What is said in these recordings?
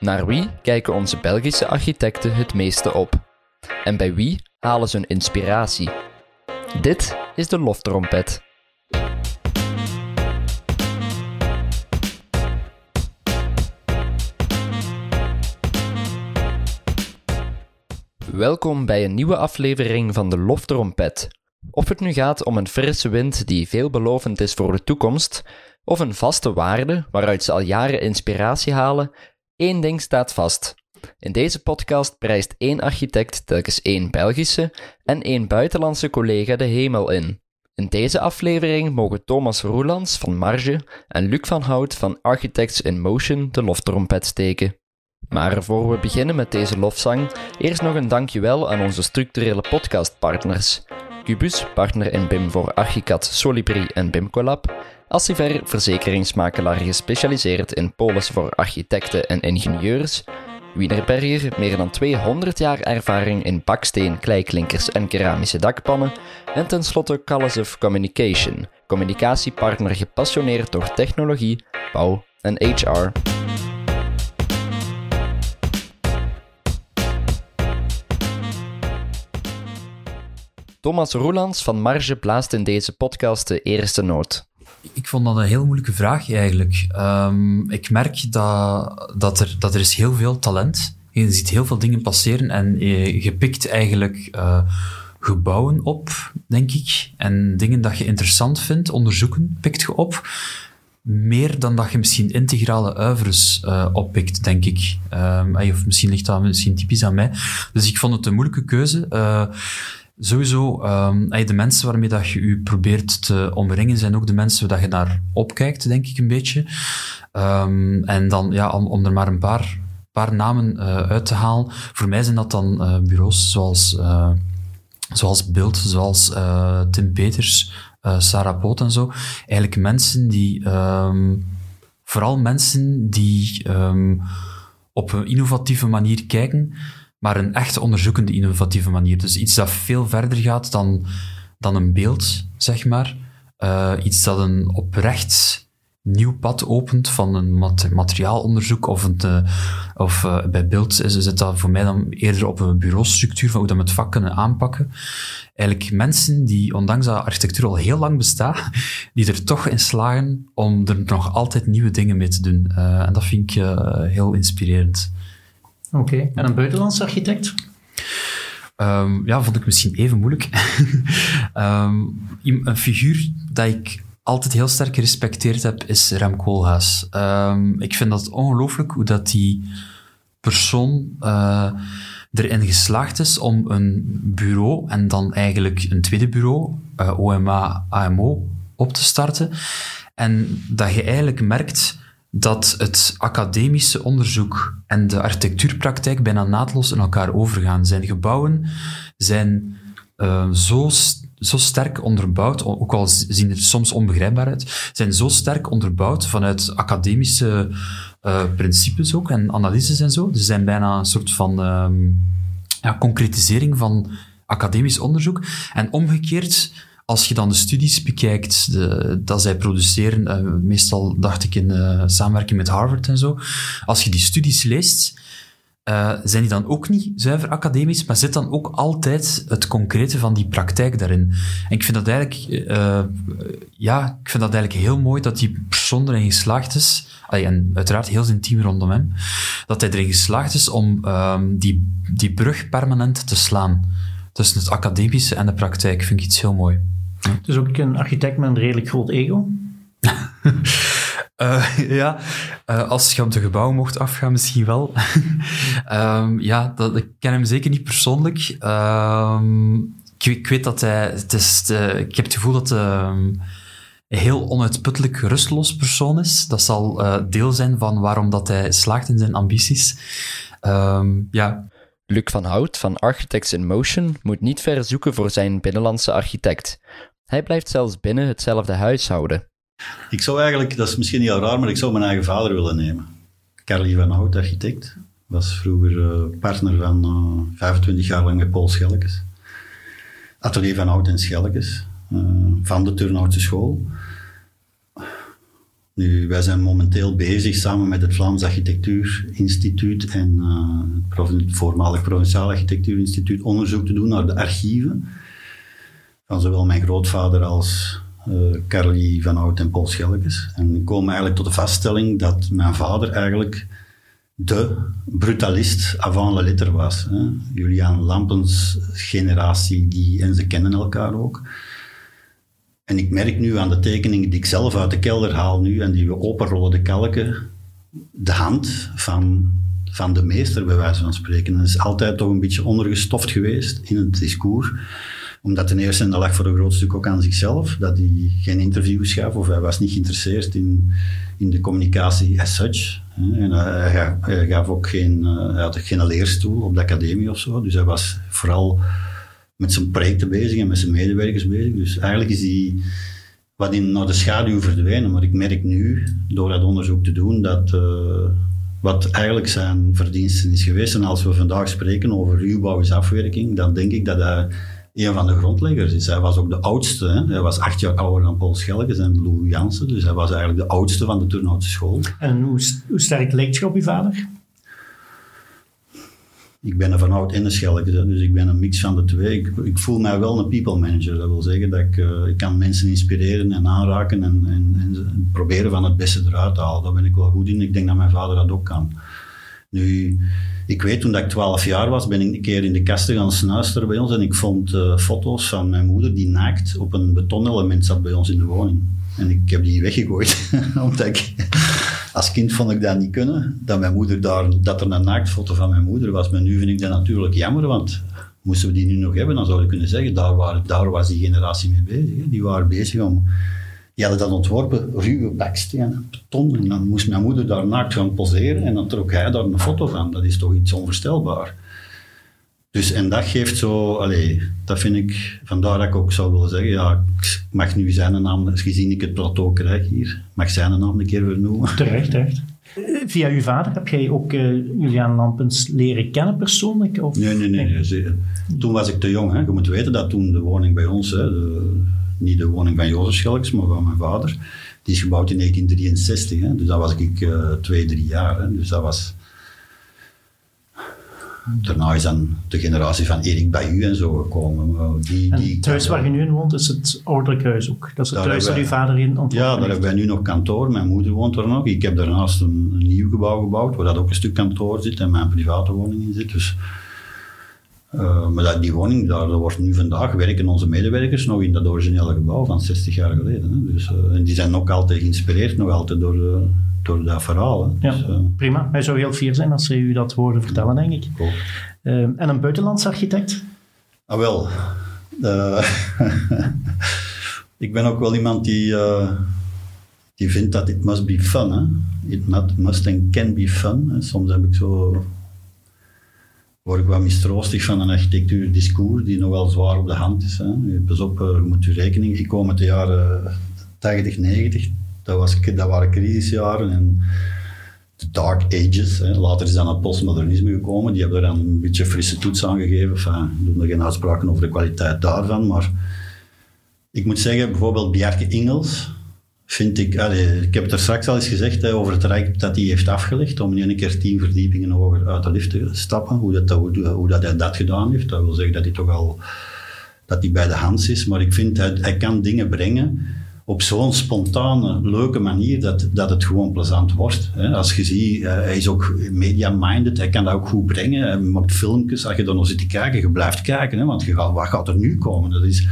Naar wie kijken onze Belgische architecten het meeste op? En bij wie halen ze hun inspiratie? Dit is de loftrompet. Welkom bij een nieuwe aflevering van de Loftrompet. Of het nu gaat om een frisse wind die veelbelovend is voor de toekomst, of een vaste waarde waaruit ze al jaren inspiratie halen, één ding staat vast. In deze podcast prijst één architect telkens één Belgische en één buitenlandse collega de hemel in. In deze aflevering mogen Thomas Roelands van Marge en Luc van Hout van Architects in Motion de loftrompet steken. Maar voor we beginnen met deze lofzang, eerst nog een dankjewel aan onze structurele podcastpartners. Cubus, partner in BIM voor Archicad, Solibri en BIMCollab. Assiver, verzekeringsmakelaar gespecialiseerd in polis voor architecten en ingenieurs. Wienerberger, meer dan 200 jaar ervaring in baksteen, kleiklinkers en keramische dakpannen. En tenslotte Callus Communication, communicatiepartner gepassioneerd door technologie, bouw en HR. Thomas Roelands van Marge blaast in deze podcast de eerste noot. Ik vond dat een heel moeilijke vraag eigenlijk. Um, ik merk dat, dat, er, dat er is heel veel talent Je ziet heel veel dingen passeren en je, pikt eigenlijk uh, gebouwen op, denk ik. En dingen dat je interessant vindt, onderzoeken, pikt je op. Meer dan dat je misschien integrale uivers uh, oppikt, denk ik. Um, of misschien ligt dat misschien typisch aan mij. Dus ik vond het een moeilijke keuze. Uh, Sowieso, um, de mensen waarmee dat je je probeert te omringen, zijn ook de mensen waar je naar opkijkt, denk ik een beetje. Um, en dan, ja, om, om er maar een paar, paar namen uh, uit te halen. Voor mij zijn dat dan uh, bureaus zoals, uh, zoals Beeld, zoals Tim Peters, Sarah Poot en zo. Eigenlijk mensen die, um, vooral mensen die op een innovatieve manier kijken maar een echt onderzoekende, innovatieve manier. Dus iets dat veel verder gaat dan, dan een beeld, zeg maar. Uh, iets dat een oprecht nieuw pad opent van een materiaalonderzoek of, een, uh, of uh, bij beeld is, is dat voor mij dan eerder op een bureaustructuur van hoe dat we het vak kunnen aanpakken. Eigenlijk mensen die, ondanks dat architectuur al heel lang bestaat, die er toch in slagen om er nog altijd nieuwe dingen mee te doen. en dat vind ik heel inspirerend. Oké, en een buitenlandse architect? Um, ja, vond ik misschien even moeilijk. um, een figuur dat ik altijd heel sterk gerespecteerd heb, is Rem Koolhaas. Um, ik vind dat ongelooflijk hoe dat die persoon uh, erin geslaagd is om een bureau en dan eigenlijk een tweede bureau, uh, eh, OMA AMO, op te starten. En dat je eigenlijk merkt dat het academische onderzoek en de architectuurpraktijk bijna naadloos in elkaar overgaan. Zijn gebouwen zijn uh, zo, zo sterk onderbouwd, ook al zien er soms onbegrijpbaar uit, zijn zo sterk onderbouwd vanuit academische uh, principes ook en analyses en zo. Ze zijn bijna een soort van uh, ja, concretisering van academisch onderzoek. En omgekeerd als je dan de studies bekijkt de, dat zij produceren, uh, meestal dacht ik in uh, samenwerking met Harvard en zo, als je die studies leest, uh, zijn die dan ook niet zuiver academisch, maar zit dan ook altijd het concrete van die praktijk daarin. En ik vind dat eigenlijk, ja, ik vind dat eigenlijk heel mooi dat die persoon erin geslaagd is, en uiteraard heel zijn team rondom hem, dat hij erin geslaagd is om um, die, die brug permanent te slaan tussen het academische en de praktijk. Vind ik iets heel mooi. Dus ook een architect met een redelijk groot ego? uh, ja, uh, als je op de gebouw mocht afgaan, misschien wel. um, ja, dat, ik ken hem zeker niet persoonlijk. Um, ik, ik, weet dat hij... Het is de, ik heb het gevoel dat hij um, een heel onuitputtelijk rustlos persoon is. Dat zal uh, deel zijn van waarom dat hij slaagt in zijn ambities. ja, Luc van Hout van Architects in Motion moet niet ver zoeken voor zijn binnenlandse architect. Hij blijft zelfs binnen hetzelfde huishouden. Ik zou eigenlijk, dat is misschien heel raar, maar ik zou mijn eigen vader willen nemen. Carly van Hout, architect. Was vroeger uh, partner van uh, eh, 25 jaar lang met Paul Schelkes. Atelier van Hout en Schelkes. Uh, van de Turnhoutse school. Nu, wij zijn momenteel bezig samen met het Vlaams Architectuurinstituut en uh, het voormalig Provinciaal Architectuurinstituut onderzoek te doen naar de archieven van zowel mijn grootvader als uh, Carly van Oud en Paul Schelkes. En ik kom eigenlijk tot de vaststelling dat mijn vader eigenlijk de brutalist avant la lettre was. Hè. Julian Lampens generatie, die, en ze kennen elkaar ook. En ik merk nu aan de tekeningen die ik zelf uit de kelder haal nu en die we openrollen, de kalken, de hand van, van de meester, bij wijze van spreken. dat is altijd toch een beetje ondergestoft geweest in het discours omdat ten eerste, en dat lag voor een groot stuk ook aan zichzelf, dat hij geen interviews gaf of hij was niet geïnteresseerd in, in de communicatie as such. En hij, gaf, ook geen, eh, hij had geen leerstoel op de academie of zo, dus hij was vooral met zijn projecten bezig en met zijn medewerkers bezig. Dus eigenlijk is hij wat in, naar de schaduw verdwenen. Maar ik merk nu, door dat onderzoek te doen, dat uh, wat eigenlijk zijn verdiensten is geweest. En als we vandaag spreken over ruwbouwsafwerking, dan denk ik dat hij een van de grondleggers is. Hij was ook de oudste. Hè? Hij was acht jaar ouder dan Paul Schelkes en Lou Jansen. Dus hij was eigenlijk de oudste van de Turnhoutse school. En hoe, hoe sterk leek je op je vader? Ik ben een van oud in de Schelkes, dus ik ben een mix van de twee. Ik, ik, voel mij wel een people manager. Dat wil zeggen dat ik, uh, ik kan mensen inspireren en aanraken en, en, en, proberen van het beste eruit te halen. Daar ben ik wel goed in. Ik denk dat mijn vader dat ook kan. Nu, ik weet toen dat ik 12 jaar was, ben ik een keer in de kasten gaan snuisteren bij ons en ik vond uh, foto's van mijn moeder die naakt op een betonelement zat bij ons in de woning. En ik heb die weggegooid, omdat ik, als kind vond ik dat niet kunnen, dat mijn moeder daar, dat er een naaktfoto van mijn moeder was. Maar nu vind ik dat natuurlijk jammer, want moesten we die nu nog hebben, dan zouden we kunnen zeggen, daar, waren, daar was die generatie mee bezig. Die waren bezig om die hadden dat ontworpen, ruwe bakstenen, beton. En dan moest mijn moeder daar naakt gaan poseren en dan trok hij daar een foto van. Dat is toch iets onvoorstelbaar. Dus, en dat geeft zo, allee, dat vind ik, vandaar dat ik ook zou willen zeggen, ja, ik mag nu zijn naam, gezien ik het plateau krijg hier, mag zijn naam een keer vernoemen. Terecht, terecht. Via uw vader heb jij ook uh, Julian Lampens leren kennen persoonlijk? Of? Nee, nee, nee. nee. Toen was ik te jong. Hè. Je moet weten dat toen de woning bij ons, hè, de, niet de woning van Jozef Schelks, maar van mijn vader. Die is gebouwd in 1963, hè, dus dat was ik uh, twee, drie jaar. Hè, dus dat was... Daarna is dan de generatie van Erik Bayou en zo gekomen. Die, die thuis waar je nu in woont, is het ouderlijk huis ook? Dat is het thuis waar uw vader in ontwikkeld Ja, daar hebben wij nu nog kantoor. Mijn moeder woont er nog. Ik heb daarnaast een, een nieuw gebouw gebouwd, waar dat ook een stuk kantoor zit en mijn private woning in zit. Dus uh, maar dat, die woning, daar, wordt nu vandaag, werken onze medewerkers nog in dat originele gebouw van 60 jaar geleden. Hè. Dus, uh, en die zijn ook altijd geïnspireerd, nog altijd door, uh, door dat verhaal. Hè. Ja, dus, prima. Hij zou heel fier zijn als ze u dat horen vertellen, denk ik. en een buitenlands architect? Ah, wel. ik ben ook wel iemand die, die vindt dat it must be fun. Hè. It must and can be fun. Soms heb ik zo word ik wat mistroostig van een architectuurdiscours die nog wel zwaar op de hand is. Hè. Pas op, je moet u rekening, ik kom uit de jaren 80, 90, dat, was, dat waren crisisjaren en de dark ages. Hè. Later is dan het postmodernisme gekomen, die hebben er dan een beetje frisse toets aan gegeven. Enfin, doe nog geen uitspraken over de kwaliteit daarvan, maar ik moet zeggen, bijvoorbeeld Bjarke Ingels, vind ik, ik heb het er straks al eens gezegd hè, over het rijk dat hij heeft afgelegd om in een keer tien verdiepingen hoger uit de lift te stappen. Hoe, dat, hoe, dat hij dat gedaan heeft, dat wil zeggen dat hij toch al dat hij bij de hand is. Maar ik vind hij, hij kan dingen brengen op zo'n spontane, leuke manier dat, dat het gewoon plezant wordt. Hè. Als je ziet, eh, hij is ook media-minded, hij kan dat ook goed brengen. Hij maakt filmpjes, als je dan nog zit te kijken, je blijft kijken, hè, want je gaat, wat gaat er nu komen? Dat is,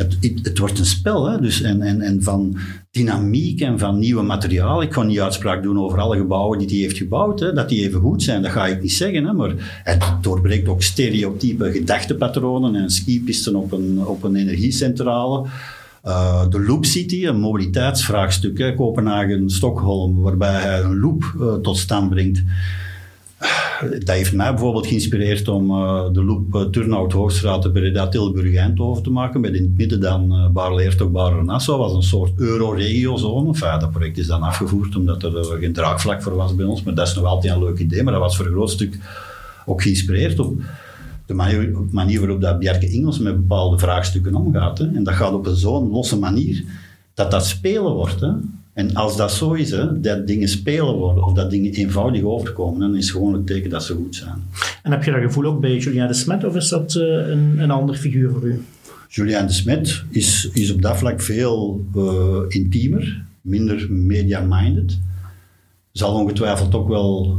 het, het, wordt een spel, hè? Dus en, en, en van dynamiek en van nieuwe materiaal. Ik ga niet uitspraak doen over alle gebouwen die hij heeft gebouwd, hè? dat die even goed zijn, dat ga ik niet zeggen. Hè? Maar het doorbreekt ook stereotype gedachtepatronen en skipisten op een, op een energiecentrale. Uh, de Loop City, een mobiliteitsvraagstuk, hè? Kopenhagen, Stockholm, waarbij hij een loop uh, tot stand brengt dat heeft mij bijvoorbeeld geïnspireerd om uh, de loop uh, Turnhout Hoogstraat de Breda Tilburg Eindhoven te maken. Met in het midden dan uh, Baarle-Hertog Baarle-Nassau was een soort euro-regio-zone. Dat project is dan afgevoerd omdat er geen draagvlak voor was bij ons. Maar dat is nog altijd een leuk idee. Maar dat was voor een groot stuk ook geïnspireerd op de manier, waarop dat Bjerke Ingels met bepaalde vraagstukken omgaat. Hè. En dat gaat op zo'n losse manier dat dat spelen wordt. Hè. En als dat zo is, hè, dat dingen spelen worden of dat dingen eenvoudig overkomen, dan is het gewoon het teken dat ze goed zijn. En heb je dat gevoel ook bij Julien de Smet of is dat uh, een, een ander figuur voor u? Julien de Smet is, is op dat vlak veel uh, intiemer, minder media-minded. Zal ongetwijfeld ook wel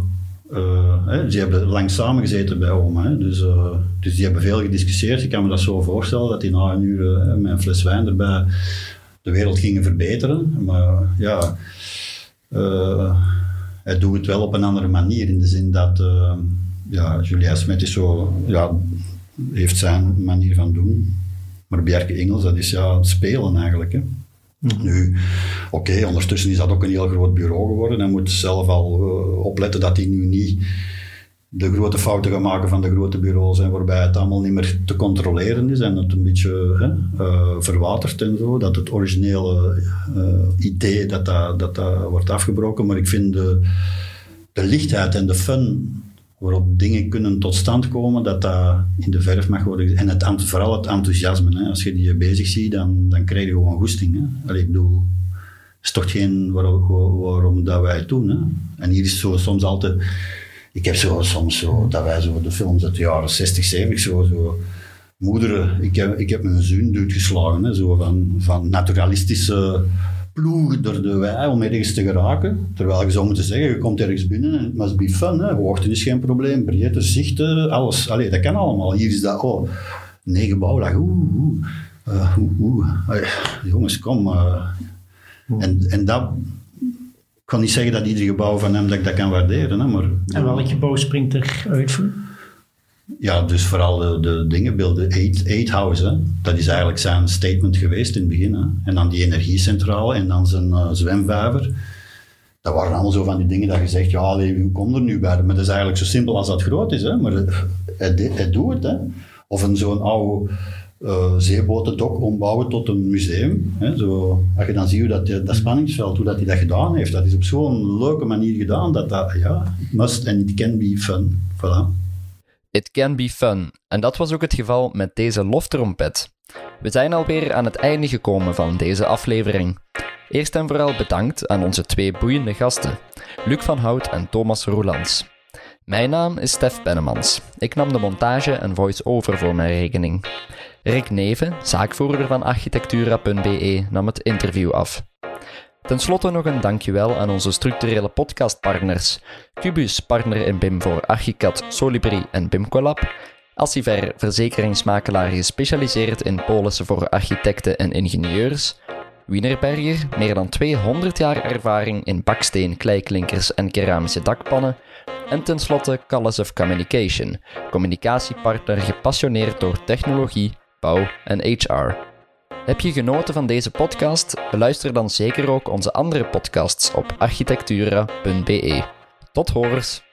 uh, hè, ze hebben lang samengezeten bij oma, hè, dus, uh, dus die hebben veel gediscussieerd. Ik kan me dat zo voorstellen dat die na een uur met een fles wijn erbij de wereld gingen verbeteren. Maar ja, hij doet het wel op een andere manier. In de zin dat ja, Julia Smet is zo, ja, heeft zijn manier van doen. Maar Bjerke Engels, dat is ja, spelen eigenlijk. Hè. Mhm. Nu, oké, ondertussen is dat ook een heel groot bureau geworden. Hij moet zelf al uh, opletten dat hij nu niet de grote fouten gaat maken van de grote bureaus en waarbij het allemaal niet meer te controleren is en het een beetje hè, uh, verwatert en zo. Dat het originele uh, idee dat dat, dat dat wordt afgebroken. Maar ik vind de, de lichtheid en de fun waarop dingen kunnen tot stand komen, dat dat in de verf mag worden. En het, vooral het enthousiasme. Hè. Als je die bezig ziet, dan, dan krijg je gewoon goesting. Hè. Allee, ik bedoel, is toch geen waarom, waarom dat wij het doen. Hè. En hier is zo soms altijd... Ik heb zo, soms zo, dat wij zo de films uit de jaren 60, 70, zo, zo moederen, ik heb, ik heb mijn zoon doodgeslagen, hè, zo van, van naturalistische ploegen door de wei om ergens te geraken. Terwijl je zou moeten zeggen, je komt ergens binnen en het must be fun. Hè. Is geen probleem, breedte, zichten, alles. Allee, dat kan allemaal. Hier is dat, oh, negen bouwlag, oeh, oeh. Uh, oeh, oeh. jongens, kom. Uh. En, en dat... Ik kan niet zeggen dat ieder gebouw van hem dat ik dat kan waarderen. Hè, maar, en welk gebouw springt er uit voor ja, dus vooral de, de dingen beelden. Eight, eight House, hè. dat is eigenlijk zijn statement geweest in het begin. Hè. En dan die energiecentrale en dan zijn uh, zwemvijver. Dat waren allemaal zo van die dingen dat je zegt, ja, hoe komt er nu bij? Maar dat is eigenlijk zo simpel als dat groot is. Hè. Maar het, het, doet het. Hè. Of een zo'n oude uh, zeebotendok ombouwen tot een museum. Hè. Zo, als je dan ziet hoe dat, dat spanningsveld, hoe dat hij dat gedaan heeft, dat is op zo'n leuke manier gedaan dat dat, ja, must and it can be fun. Voilà. It can be fun. En dat was ook het geval met deze loftrompet. We zijn alweer aan het einde gekomen van deze aflevering. Eerst en vooral bedankt aan onze twee boeiende gasten, Luc van Hout en Thomas Roelands. Mijn naam is Stef Bennemans. Ik nam de montage en voice-over voor mijn rekening. Rick Neven, zaakvoerder van architectura.be, nam het interview af. Ten slotte nog een dankjewel aan onze structurele podcastpartners. Cubus, partner in BIM voor Archicad, Solibri en BIMCollab. Assiver, verzekeringsmakelaar gespecialiseerd in polissen voor architecten en ingenieurs. Wienerberger, meer dan 200 jaar ervaring in baksteen, kleiklinkers en keramische dakpannen. En tenslotte Callis of Communication, communicatiepartner gepassioneerd door technologie, bouw en HR. Heb je genoten van deze podcast? Beluister dan zeker ook onze andere podcasts op architectura.be. Tot horens!